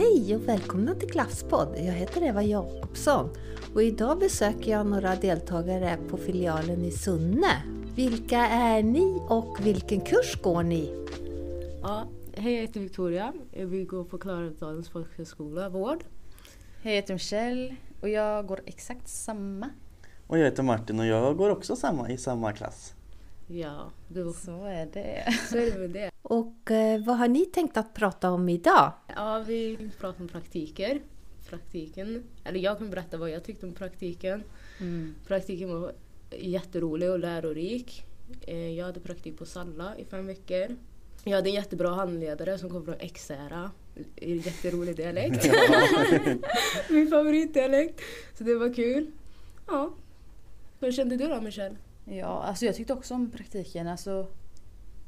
Hej och välkomna till Glaffspodd. Jag heter Eva Jakobsson och idag besöker jag några deltagare på filialen i Sunne. Vilka är ni och vilken kurs går ni? Ja, hej, jag heter Victoria. Vi går på Klarälvsdalens folkhögskola, vård. Hej, jag heter Michelle och jag går exakt samma. Och jag heter Martin och jag går också samma, i samma klass. Ja, du, Så är det. så är det med det. Och eh, vad har ni tänkt att prata om idag? Ja, vi pratar om praktiker. Praktiken. Eller jag kan berätta vad jag tyckte om praktiken. Mm. Praktiken var jätterolig och lärorik. Eh, Jag hade praktik på Salla i fem veckor. Jag hade en jättebra handledare som kom från Ekshärad. i Jätterolig dialekt. Min favoritdialekt. Så det var kul. Ja. Hur kände du då Michelle? Ja, alltså jag tyckte också om praktiken. Alltså,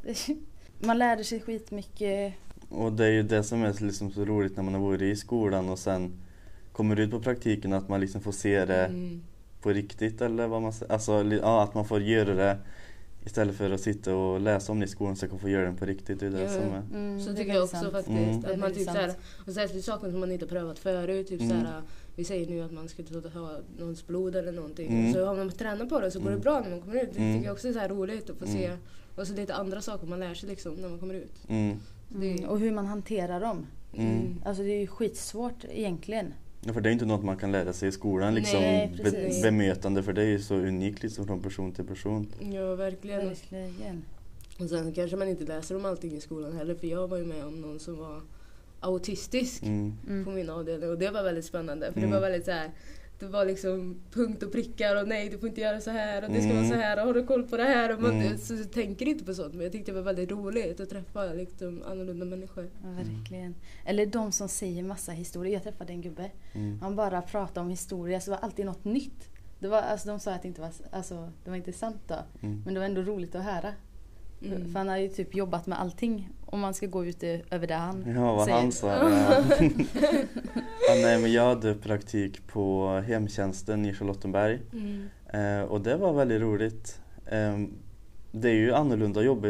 man lärde sig skitmycket. Och det är ju det som är liksom så roligt när man har varit i skolan och sen kommer ut på praktiken att man liksom får se det Mm. på riktigt eller vad man säger. Alltså ja, att man får göra det istället för att sitta och läsa om det i skolan så kan man få göra det på riktigt. Det är det som är. Mm, Så tycker jag också sant. faktiskt. Mm. Att man typ såhär, och särskilt saker som man inte har prövat förut. Typ Mm. såhär, vi säger nu att man ska ta ha någons blod eller någonting. Mm. Så har man tränat på det så går det Mm. bra när man kommer ut. Det Mm. tycker jag också är så här roligt att få se. Mm. Och så lite andra saker man lär sig liksom när man kommer ut. Mm. Mm, och hur man hanterar dem. Mm. Alltså det är ju skitsvårt egentligen. Ja, för det är inte något man kan lära sig i skolan liksom. Nej, be- precis. bemötande för det är ju så unikt liksom från person till person. ja, verkligen. Verkligen. Och sen kanske man inte läser om allting i skolan heller. För jag var ju med om någon som var autistisk Mm. på Mm. min avdelning. Och det var väldigt spännande. För Mm. det var väldigt så här. Det var liksom punkt och prickar och nej du får inte göra så här och det ska Mm. vara så här och har du koll på det här? Och man Mm. så, så tänker inte på sånt men jag tyckte det var väldigt roligt att träffa liksom, annorlunda människor. Ja, verkligen. Eller de som säger massa historier. Jag träffade en gubbe. Mm. Han bara pratade om historia så det var alltid något nytt. Det var, alltså, de sa att det inte var, alltså, det var inte sant då. Mm. Men det var ändå roligt att höra. Mm. För han har ju typ jobbat med allting. Om man ska gå ut över det han Ja, vad säger. han sa. Ja. nej, men jag hade praktik på hemtjänsten i Charlottenberg. Mm. Eh, och det var väldigt roligt. Eh, det är ju annorlunda att jobba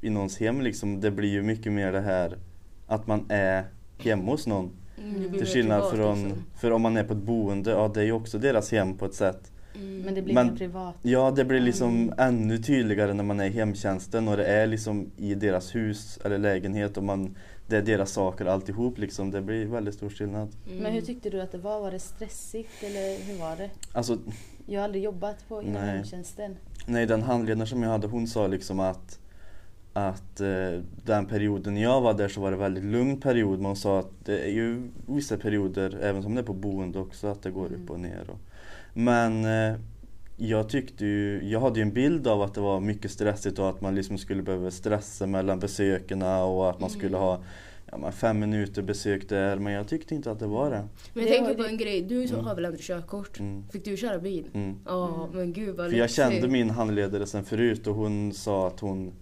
i någons hem liksom. Det blir ju mycket mer det här att man är hemma hos någon. Mm, blir Till skillnad från, liksom. för om man är på ett boende, ja det är ju också deras hem på ett sätt. Mm. Men det blir Men- mer privat. Ja, det blir liksom Mm. ännu tydligare när man är i hemtjänsten och det är liksom i deras hus eller lägenhet och man, det är deras saker alltihop liksom. Det blir väldigt stor skillnad. Mm. Men hur tyckte du att det var? Var det stressigt eller hur var det? Alltså, Jag har aldrig jobbat på inom Nej. hemtjänsten. nej den handledaren som jag hade hon sa liksom att att eh, den perioden jag var där så var det väldigt lugn period. Men hon sa att det är ju vissa perioder, även som det är på boende också, att det går Mm. upp och ner. Och, men eh, jag tyckte ju, jag hade ju en bild av att det var mycket stressigt och att man liksom skulle behöva stressa mellan besökarna och att man skulle Mm. ha ja, fem minuter besök där. Men jag tyckte inte att det var det. Men jag tänker på en grej, du Mm. har väl ändå körkort? Mm. Fick du köra bil? Mm. Ja, Mm. men gud vad För jag kände min handledare sen förut och hon sa att hon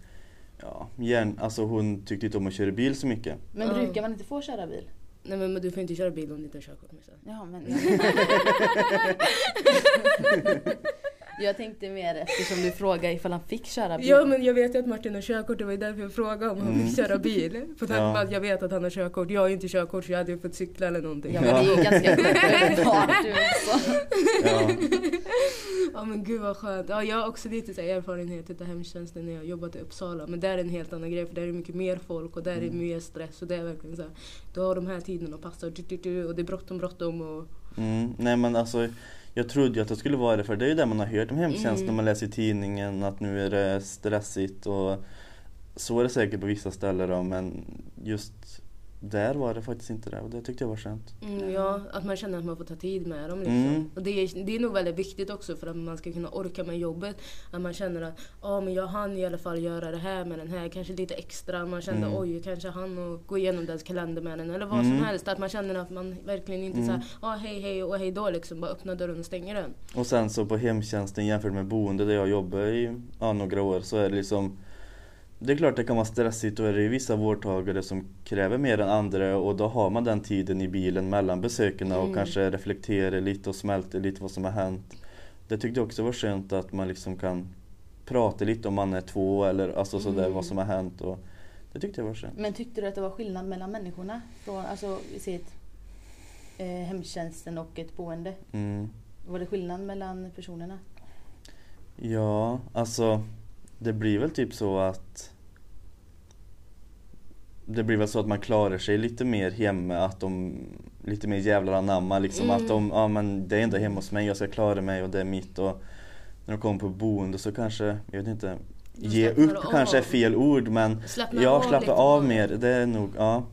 Ja, gärna, alltså hon tyckte inte om att köra bil så mycket. Men brukar man inte få köra bil? Nej men, men du får inte köra bil om du inte har körkort. Ja, men... jag tänkte mer eftersom du frågade ifall han fick köra bil. Ja men jag vet ju att Martin har körkort, det var ju därför jag frågade om han Mm. fick köra bil. För tanke på att jag vet att han har körkort. Jag har ju inte körkort så jag hade ju fått cykla eller någonting. Ja, men det är ju ganska du också. Ja, Ja men gud vad skönt. Ja, jag har också lite så här, erfarenhet av hemtjänsten när jag har jobbat i Uppsala. Men där är en helt annan grej för där är det mycket mer folk och där är det Mm. mer stress. Och det är verkligen så här, du har de här tiderna att passa du, du, du, och det är bråttom bråttom. Och, mm, nej men alltså jag trodde ju att det skulle vara det för det är ju det man har hört om hemtjänst Mm. när man läser i tidningen att nu är det stressigt och så är det säkert på vissa ställen då men just där var det faktiskt inte det och det tyckte jag var skönt. mm, ja, att man känner att man får ta tid med dem. Liksom. Mm. Och det är, det är nog väldigt viktigt också för att man ska kunna orka med jobbet. Att man känner att ja men jag hann i alla fall göra det här med den här, kanske lite extra. Man kände Mm. oj, kanske han och gå igenom dens kalender med den. Eller vad Mm. som helst. Att man känner att man verkligen inte Mm. så här, ja hej hej och hej då liksom. Bara öppnar dörren och stänger den. Och sen så på hemtjänsten jämfört med boende där jag jobbade i ja, några år så är det liksom Det är klart det kan vara stressigt och är det ju vissa vårdtagare som kräver mer än andra och då har man den tiden i bilen mellan besöken och Mm. kanske reflekterar lite och smälter lite vad som har hänt. Det tyckte jag också var skönt att man liksom kan prata lite om man är två eller alltså sådär Mm. vad som har hänt och Det tyckte jag var skönt. Men tyckte du att det var skillnad mellan människorna? Från, alltså i sitt eh, hemtjänsten och ett boende? Mm. Var det skillnad mellan personerna? Ja, alltså det blir väl typ så att det blir väl så att man klarar sig lite mer hemma, att de lite mer jävlar anamma liksom Mm. att de, ja men det är ändå hemma hos mig, jag ska klara mig och det är mitt och när de kommer på boende så kanske, jag vet inte, ge slappnar upp kanske är av. fel ord men Slappna ja, av slappa lite av bara. mer, det är nog, ja.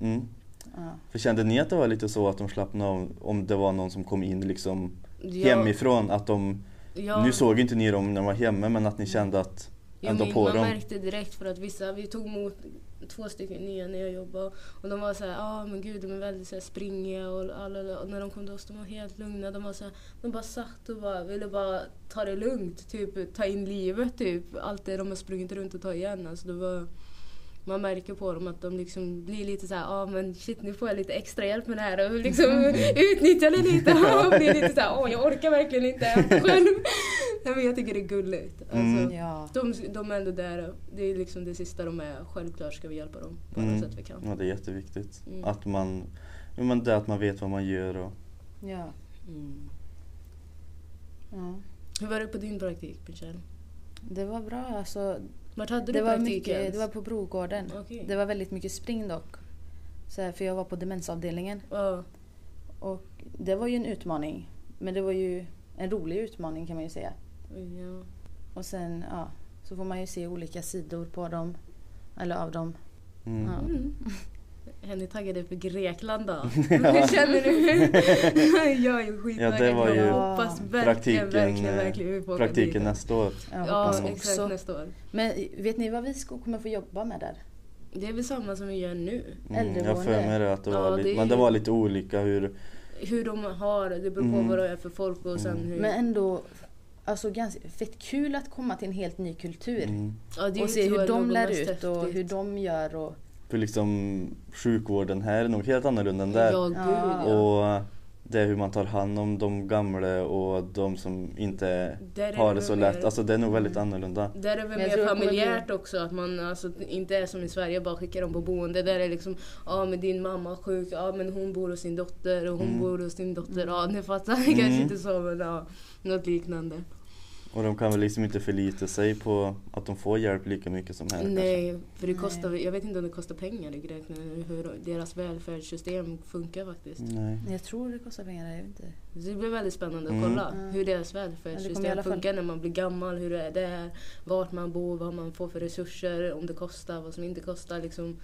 Mm. Ja. För kände ni att det var lite så att de slappnade av om det var någon som kom in liksom Ja, hemifrån? Att de, ja. nu såg inte ni dem när de var hemma men att ni kände att Ja, ändå på man dem? märkte direkt för att vissa, vi tog emot två stycken nya när jag jobbade och de var så här, ja ah, men gud de är väldigt så här, springiga och, alla, och när de kom till oss de var helt lugna. De var så här, de bara satt och bara ville bara ta det lugnt, typ ta in livet typ. Allt det de har sprungit runt och tagit igen. Alltså, det var, man märker på dem att de liksom blir lite så här, ja ah, men shit nu får jag lite extra hjälp med det här och liksom utnyttja det lite och blir lite så här, åh jag orkar verkligen inte själv. Nej, men jag tycker det är gulligt. Alltså, Mm. Ja. de, de är ändå där, det är liksom det sista de är. Självklart ska vi hjälpa dem på alla Mm. sätt vi kan. Ja, det är jätteviktigt. Mm. Att man, ja, men det att man vet vad man gör och ja. Mm. ja. Hur var det på din praktik Michelle? Det var bra alltså. Vart hade Det du var, mycket, det var på Brogården. Okej. Det var väldigt mycket spring dock. Så här, för jag var på demensavdelningen. Ja. Och det var ju en utmaning. Men det var ju en rolig utmaning kan man ju säga. ja. Och sen ja, så får man ju se olika sidor på dem. Eller av dem. mm. Ja. Mm. Är ni taggade för Grekland då? Hur känner du? jag är skittaggad. Ja, det var ju hoppas verkligen, praktiken, verkligen, eh, verkligen vi praktiken nästa år. Ja, exakt också. nästa år. Men vet ni vad vi kommer få jobba med där? Det är väl samma som vi gör nu. Mm, jag har för mig det att det Ja, var det lite, men det var lite olika hur, Hur de har det, det beror på Mm. vad det är för folk och sen Mm. hur... Men ändå alltså ganska fett kul att komma till en helt ny kultur. mm, ja, det Och se hur de lär ut och häftigt. hur de gör. Och, för liksom sjukvården här är nog helt annorlunda än där. Ja, gud Ja. Och det är hur man tar hand om de gamla och de som inte Där är har det så väl lätt. mer- Alltså det är nog väldigt annorlunda. Där är det mer familjärt också, att man alltså, inte är som i Sverige, bara skickar dem på boende. Där är det liksom, ja men din mamma är sjuk, ja men hon bor hos sin dotter och hon Mm. bor hos din dotter. Ja ni fattar, kanske Mm. inte så men ja, något liknande. Och de kan väl liksom inte förlita sig på att de får hjälp lika mycket som här Nej, för det kostar, jag vet inte om det kostar pengar i Grekland, hur deras välfärdssystem funkar faktiskt. kanske. Nej. jag tror det kostar pengar, jag vet inte. Så det blir väldigt spännande att Mm. kolla Ja. hur deras välfärdssystem funkar när man blir gammal, hur det är där, vart man bor, vad man får för resurser, om det kostar, vad som inte kostar. Liksom,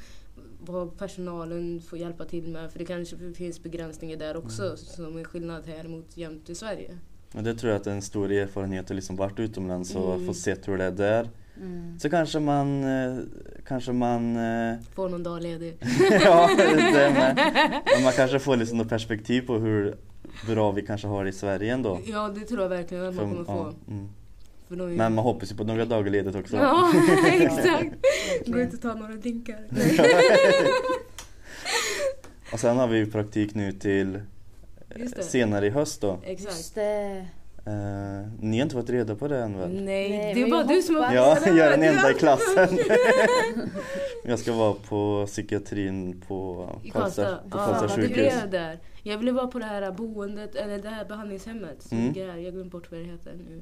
vad personalen får hjälpa till med. För det kanske finns begränsningar där också Mm. som är skillnad här mot jämt i Sverige. Och det tror jag att är en stor erfarenhet att liksom varit utomlands och Mm. få sett hur det är där. Mm. Så kanske man, eh, kanske man eh, Får någon dag ledig. ja, det med. Men man kanske får liksom något perspektiv på hur bra vi kanske har det i Sverige ändå. Ja det tror jag verkligen att man kommer få. ja, mm. Är- Men man hoppas ju på några dagar ledigt också. Ja exakt. Gå ut och ta några drinkar. Och sen har vi ju praktik nu till. Senare i höst då. Exakt. Eh, ni har inte fått reda på det än väl? Nej, Nej, det är bara du som har Ja, jag är den enda i klassen. jag ska vara på psykiatrin på Karlstad, på Ja, Karlstad sjukhus. där. Jag ville vara på det här boendet, eller det här behandlingshemmet som Mm. ligger här. Jag glömde bort vad det heter nu.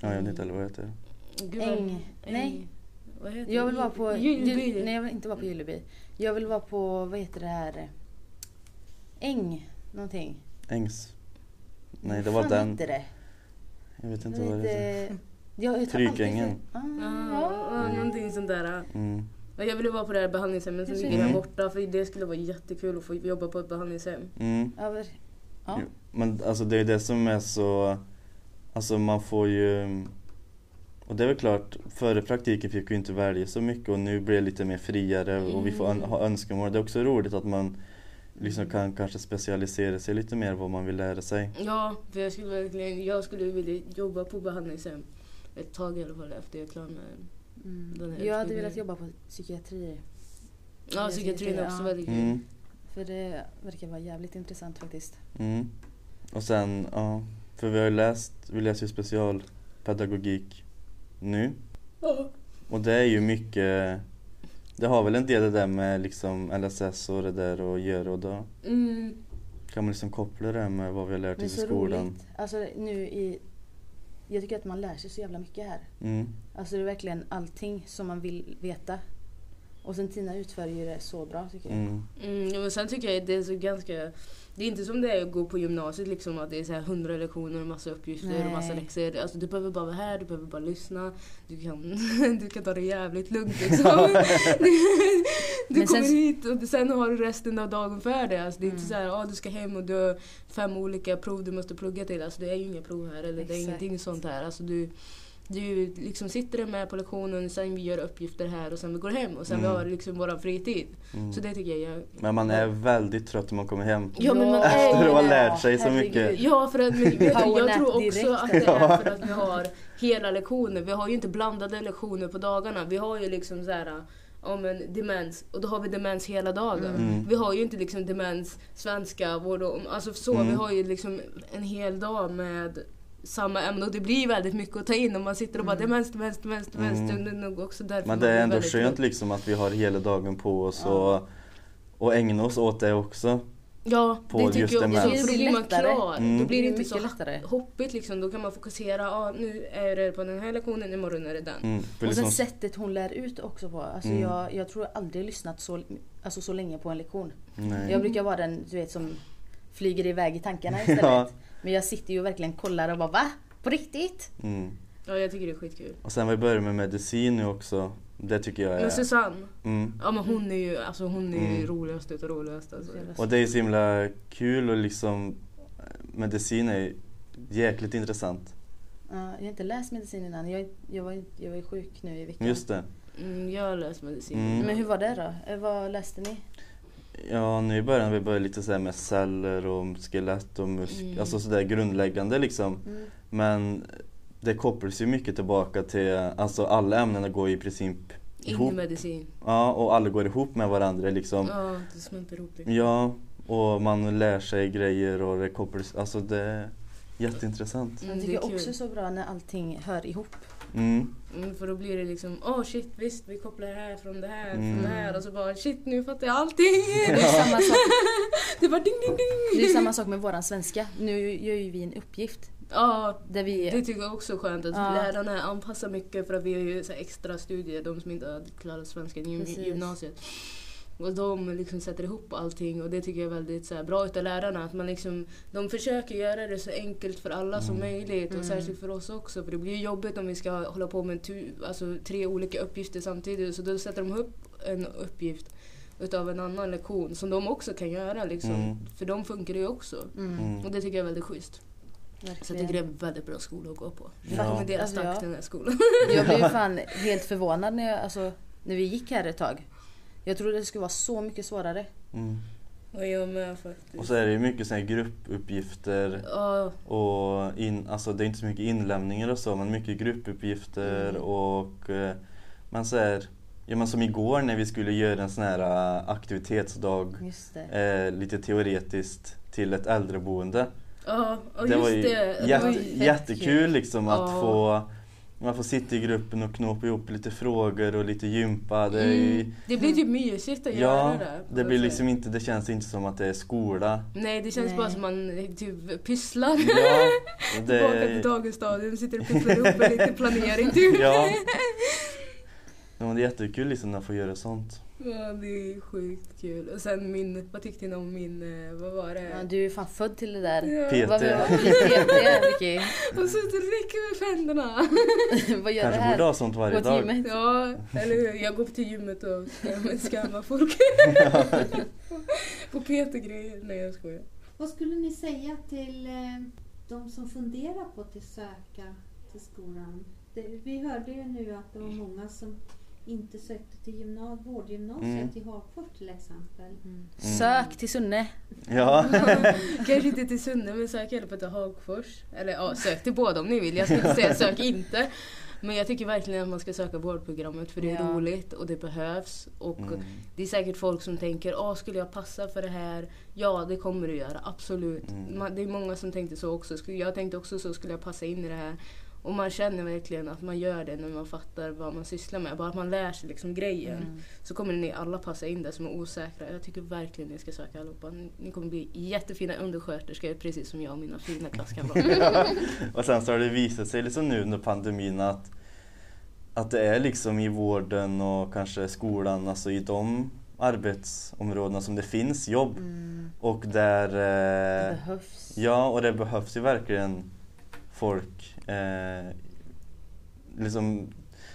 Ja, jag vet inte heller vad det heter. Gud, Äng. Nej. Vad heter Jag vill vara på... Gyll- Nej, jag vill inte vara på Gylleby. Jag vill vara på, vad heter det här? Äng. Någonting. Ängs. Nej, det var fan den. hette det? Jag vet inte Vad det heter. Ja, Ah, ja, någonting sånt där. Mm. Ja, Jag ville vara på det här behandlingshemmet som Jag ligger här Mm. borta för det skulle vara jättekul att få jobba på ett behandlingshem. Mm. Ja, Men alltså det är det som är så, alltså man får ju, och det är väl klart, före praktiken fick vi inte välja så mycket och nu blir det lite mer friare och vi får Mm. ha önskemål. Det är också roligt att man liksom kan kanske specialisera sig lite mer vad man vill lära sig. Ja, för jag skulle verkligen, jag skulle vilja jobba på behandlingshem ett tag i alla fall efter jag är klar med Mm. Den här Jag hade velat jobba på psykiatri. Ja, psykiatrin är också ja. väldigt kul. Mm. För det verkar vara jävligt intressant faktiskt. Mm. Och sen, ja, för vi har ju läst, vi läser ju specialpedagogik nu Ja. och det är ju mycket det har väl en del det där med liksom LSS och det där att göra och då Mm. kan man liksom koppla det med vad vi har lärt oss i skolan. roligt. Alltså nu i... Jag tycker att man lär sig så jävla mycket här. Mm. Alltså det är verkligen allting som man vill veta. Och sen Tina utför ju det så bra tycker jag. Mm. Mm, och sen tycker jag att det är så ganska... Det är inte som det är att gå på gymnasiet liksom att det är så här hundra lektioner och massa uppgifter och massa Nej. läxor. Alltså du behöver bara vara här, du behöver bara lyssna. Du kan, du kan ta det jävligt lugnt liksom. du du Men kommer sen- hit och sen har du resten av dagen för dig. Alltså, det är inte Mm. så här, ah, du ska hem och du har fem olika prov du måste plugga till. Alltså, det är ju inga prov här eller det är Exakt. ingenting sånt här. Alltså, du, du liksom sitter med på lektionen, sen vi gör uppgifter här och sen vi går hem och sen Mm. vi har liksom vår fritid. Mm. Så det tycker jag Men man är väldigt trött när man kommer hem. Ja, men man Efter att ha lärt sig så mycket. Ja, för att, men, jag tror också direkt. att det är för att vi har hela lektioner. Vi har ju inte blandade lektioner på dagarna. Vi har ju liksom så här om en demens och då har vi demens hela dagen. Mm. Vi har ju inte liksom demens, svenska, vård och alltså så. Mm. Vi har ju liksom en hel dag med samma ämne och det blir väldigt mycket att ta in om man sitter och bara demens, demens, demens, demens. Mm. Det är nog också därför Men det är ändå väldigt skönt liksom att vi har hela dagen på oss Ja. och, och ägna oss åt det också. Ja, på det tycker jag också. För då blir man klar. Mm. Då blir det Det är inte så mycket lättare. hoppigt liksom. Då kan man fokusera. Ja, nu är det på den här lektionen, imorgon är det den. Mm. Och sen liksom, sättet hon lär ut också på. Alltså Mm. jag, jag tror jag aldrig lyssnat så, alltså så länge på en lektion. nej. Jag brukar vara den du vet som flyger iväg i tankarna istället. Ja. Men jag sitter ju och verkligen kollar och bara va? På riktigt? Mm. Ja, jag tycker det är skitkul. Och sen vi börjar med medicin nu också. Det tycker jag Men är... Susanne, Mm. ja men hon är ju, alltså, hon är ju Mm. roligast utav roligast. Alltså. Och det är så himla kul och liksom medicin är jäkligt intressant. Ja, jag har inte läst medicin innan. Jag, jag, var, jag var ju sjuk nu i veckan. Just det. Mm, jag har läst medicin. Mm. Men hur var det då? Eh, Vad läste ni? Ja, nu i början vi började lite så med celler och skelett och musk, Mm. alltså sådär grundläggande liksom. Mm. Men det kopplas ju mycket tillbaka till, alltså alla ämnena går i princip ihop. medicin. Ja, och alla går ihop med varandra liksom. Ja, det smälter ihop det. Ja, och man lär sig grejer och det kopplas, alltså det jätteintressant. Mm, jag det tycker är kul. också så bra när allting hör ihop. Mm. Mm, för då blir det liksom, åh oh, shit visst vi kopplar det här från det här Mm. från det här och så bara shit nu fattar jag allting. Det är samma sak, det var ding ding ding. det är samma sak med våran svenska. Nu gör ju vi en uppgift. Ja, Där vi... det tycker jag också är skönt att Ja. lärarna anpassar mycket för att vi har ju så här extra studier, de som inte har klarat svenska i gym- Precis. Och de liksom sätter ihop allting och det tycker jag är väldigt så här, bra utav lärarna. Att man liksom, de försöker göra det så enkelt för alla som möjligt och Mm. särskilt för oss också. För det blir ju jobbigt om vi ska hålla på med tu, alltså, tre olika uppgifter samtidigt. Så då sätter de upp en uppgift utav en annan lektion som de också kan göra. Liksom. Mm. För de funkar det ju också. Mm, Mm. Och det tycker jag är väldigt schysst. Så jag verkligen. tycker det är en väldigt bra skola att gå på. Ja. Jag rekommenderar Alltså, starkt ja. den här skolan. Jag blev fan helt förvånad när, jag, alltså, när vi gick här ett tag. Jag trodde det skulle vara så mycket svårare. Mm. Och jag med faktiskt. Och så är det ju mycket såna här gruppuppgifter Ja, och in, alltså det är inte så mycket inlämningar och så men mycket gruppuppgifter Mm. och eh, man säger Ja men som igår när vi skulle göra en sån här eh, aktivitetsdag Just det. eh, lite teoretiskt till ett äldreboende. ja och det just var ju det. det jätte, var ju- fett jättekul kul. liksom att få man får sitta i gruppen och knåpa ihop lite frågor och lite gympa. Det, är ju- Mm, det blir typ mysigt att Ja, göra det. det blir liksom inte, det känns inte som att det är skola. Nej, det känns Nej. bara som man typ pysslar. Ja, och Tillbaka till det, dagens stadium, sitter och pysslar ihop med lite planering typ. ja. Det är jättekul liksom att få göra sånt. Ja, det är sjukt kul. Och sen min, vad tyckte ni om min, eh, vad var det? Ja, du är fan född till det där. Ja. PT. Vad PT, Vicky. Och så dricker vi händerna. Vad gör du Kanske borde ha sånt varje Gå till dag. gymmet? Ja, eller hur? Jag går till gymmet och ska- skamma folk. På PT-grejer. Nej, jag skojar. Vad skulle ni säga till eh, de som funderar på att söka till skolan? Det, vi hörde ju nu att det var många som inte sökte till gymna- vårdgymnasiet Mm. i Hagfors till exempel. Sök till Sunne. Ja. Kanske inte till Sunne men sök gärna på till Hagfors. Eller ja, sök till båda om ni vill. Jag ska inte säga sök inte. Men jag tycker verkligen att man ska söka vårdprogrammet för det är Ja. roligt och det behövs. Och Mm. det är säkert folk som tänker, ah, skulle jag passa för det här? Ja, det kommer du göra, absolut. Mm. Man, det är många som tänkte så också. Skulle- Jag tänkte också så, skulle jag passa in i det här? Och man känner verkligen att man gör det när man fattar vad man sysslar med. Bara att man lär sig liksom grejen. Mm. Så kommer ni alla passa in där som är osäkra. Jag tycker verkligen ni ska söka allihopa. Ni- Ni kommer bli jättefina undersköterskor precis som jag och mina fina klasskamrater. Och sen så har det visat sig liksom nu under pandemin att, att det är liksom i vården och kanske skolan, alltså i de arbetsområdena som det finns jobb. Mm. Och där... Det Eh, behövs. ja, och det behövs ju verkligen folk. Eh, liksom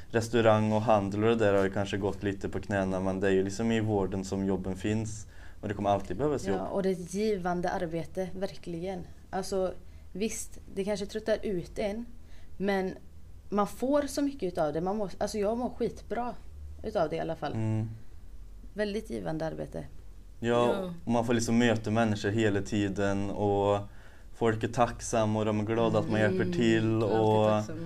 restaurang och handel och det där har ju kanske gått lite på knäna men det är ju liksom i vården som jobben finns. Och det kommer alltid behövas jobb. Ja, och det är ett givande arbete, verkligen. Alltså visst, det kanske tröttar ut en. Men man får så mycket utav det. Man mår, alltså jag mår skitbra utav det i alla fall. Mm. Väldigt givande arbete. Ja, Ja. och man får liksom möta människor hela tiden och folk är tacksamma och de är glada att man hjälper till. Mm, Alltid Och,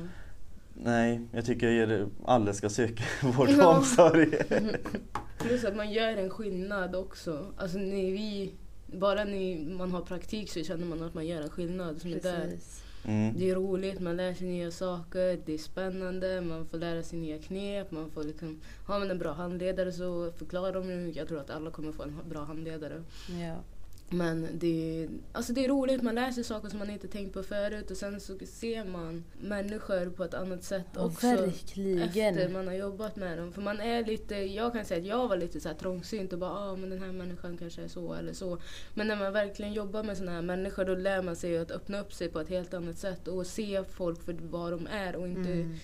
nej, jag tycker alla ska söka vård och Ja. omsorg. Plus att man gör en skillnad också. Alltså när vi, bara när man har praktik så känner man att man gör en skillnad. Som. Precis. Mm. Det är roligt, man lär sig nya saker, det är spännande, man får lära sig nya knep. Man får liksom, har man en bra handledare så förklarar de ju. Jag tror att alla kommer få en bra handledare. Ja. Men det, alltså det är roligt, man lär sig saker som man inte tänkt på förut och sen så ser man människor på ett annat sätt Och också. verkligen. Efter man har jobbat med dem. För man är lite, jag kan säga att jag var lite så här trångsynt och bara ah, men den här människan kanske är så eller så. Men när man verkligen jobbar med såna här människor då lär man sig att öppna upp sig på ett helt annat sätt och se folk för vad de är och inte Mm.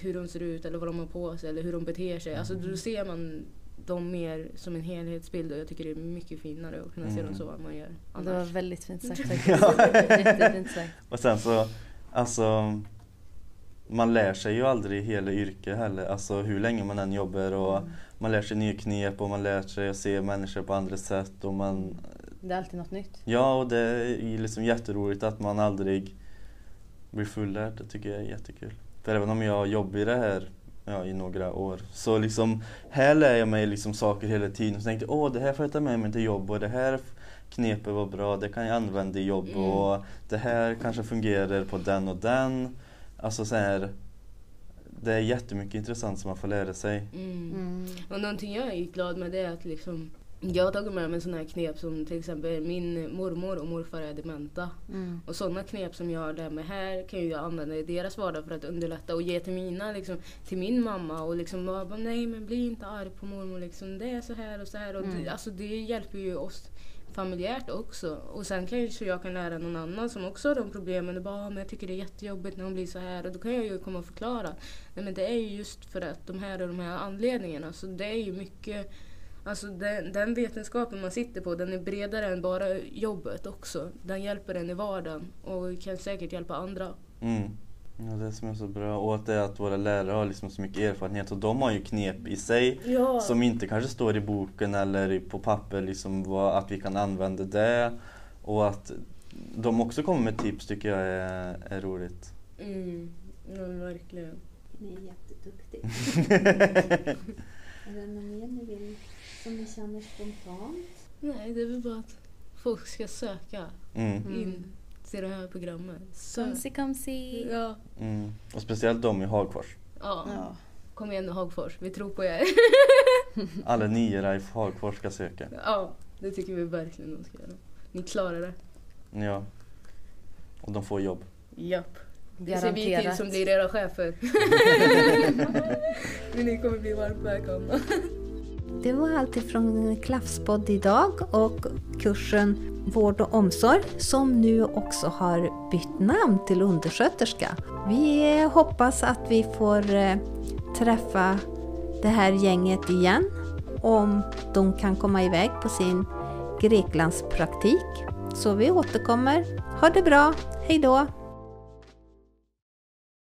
hur de ser ut eller vad de har på sig eller hur de beter sig. Alltså då ser man dem mer som en helhetsbild och jag tycker det är mycket finare att kunna se dem Mm. så än man gör Det var annars. väldigt fint sagt faktiskt. Jättefint sagt. Och sen så, alltså man lär sig ju aldrig hela yrket heller, alltså hur länge man än jobbar och Mm. man lär sig nya knep och man lär sig att se människor på andra sätt och man Det är alltid något nytt. Ja, och det är liksom jätteroligt att man aldrig blir fullärd. Det tycker jag är jättekul. För även om jag jobbar i det här ja, i några år så liksom här lär jag mig liksom saker hela tiden. Så tänkte jag, åh det här får jag ta med mig till jobb och det här knepet var bra, det kan jag använda i jobb Mm. och det här kanske fungerar på den och den. Alltså så här, det är jättemycket intressant som man får lära sig. Mm. Mm. Och någonting jag är glad med det är att liksom jag har tagit med mig sådana här knep som till exempel min mormor och morfar är dementa. Mm. Och sådana knep som jag lär mig här kan jag använda i deras vardag för att underlätta och ge till mina, liksom, till min mamma och liksom bara, nej men bli inte arg på mormor liksom, det är så här och så här. Och Mm. det, alltså det hjälper ju oss familjärt också. Och sen kanske jag kan lära någon annan som också har de problemen och bara, "Ah, men jag tycker det är jättejobbigt när hon blir så här. Och då kan jag ju komma och förklara. Nej men det är ju just för att de här och de här anledningarna. Så det är ju mycket Alltså den, den vetenskapen man sitter på den är bredare än bara jobbet också. Den hjälper en i vardagen och kan säkert hjälpa andra. Mm. Ja, det som är så bra. Och att det är att våra lärare har liksom så mycket erfarenhet och de har ju knep i sig Ja. som inte kanske står i boken eller på papper, liksom vad, att vi kan använda det. Och att de också kommer med tips tycker jag är, är roligt. Mm, ja, verkligen. Ni är jätteduktiga. Är det något mer ni vill som ni känner spontant? Nej, det är väl bara att folk ska söka Mm. in till det här programmet. Komsi komsi. Ja. Mm. Och speciellt de i Hagfors. ja. Ja. Kom igen nu Hagfors, vi tror på er. Alla nior i Hagfors ska söka. ja, det tycker vi verkligen de ska göra. Ni klarar det. Ja. Och de får jobb. Japp. Det ser vi till som blir era chefer. Men ni kommer bli varmt välkomna. Det var allt ifrån Klaffspodd idag och kursen Vård och omsorg som nu också har bytt namn till undersköterska. Vi hoppas att vi får eh, träffa det här gänget igen om de kan komma iväg på sin Greklandspraktik. Så vi återkommer. Ha det bra, hejdå!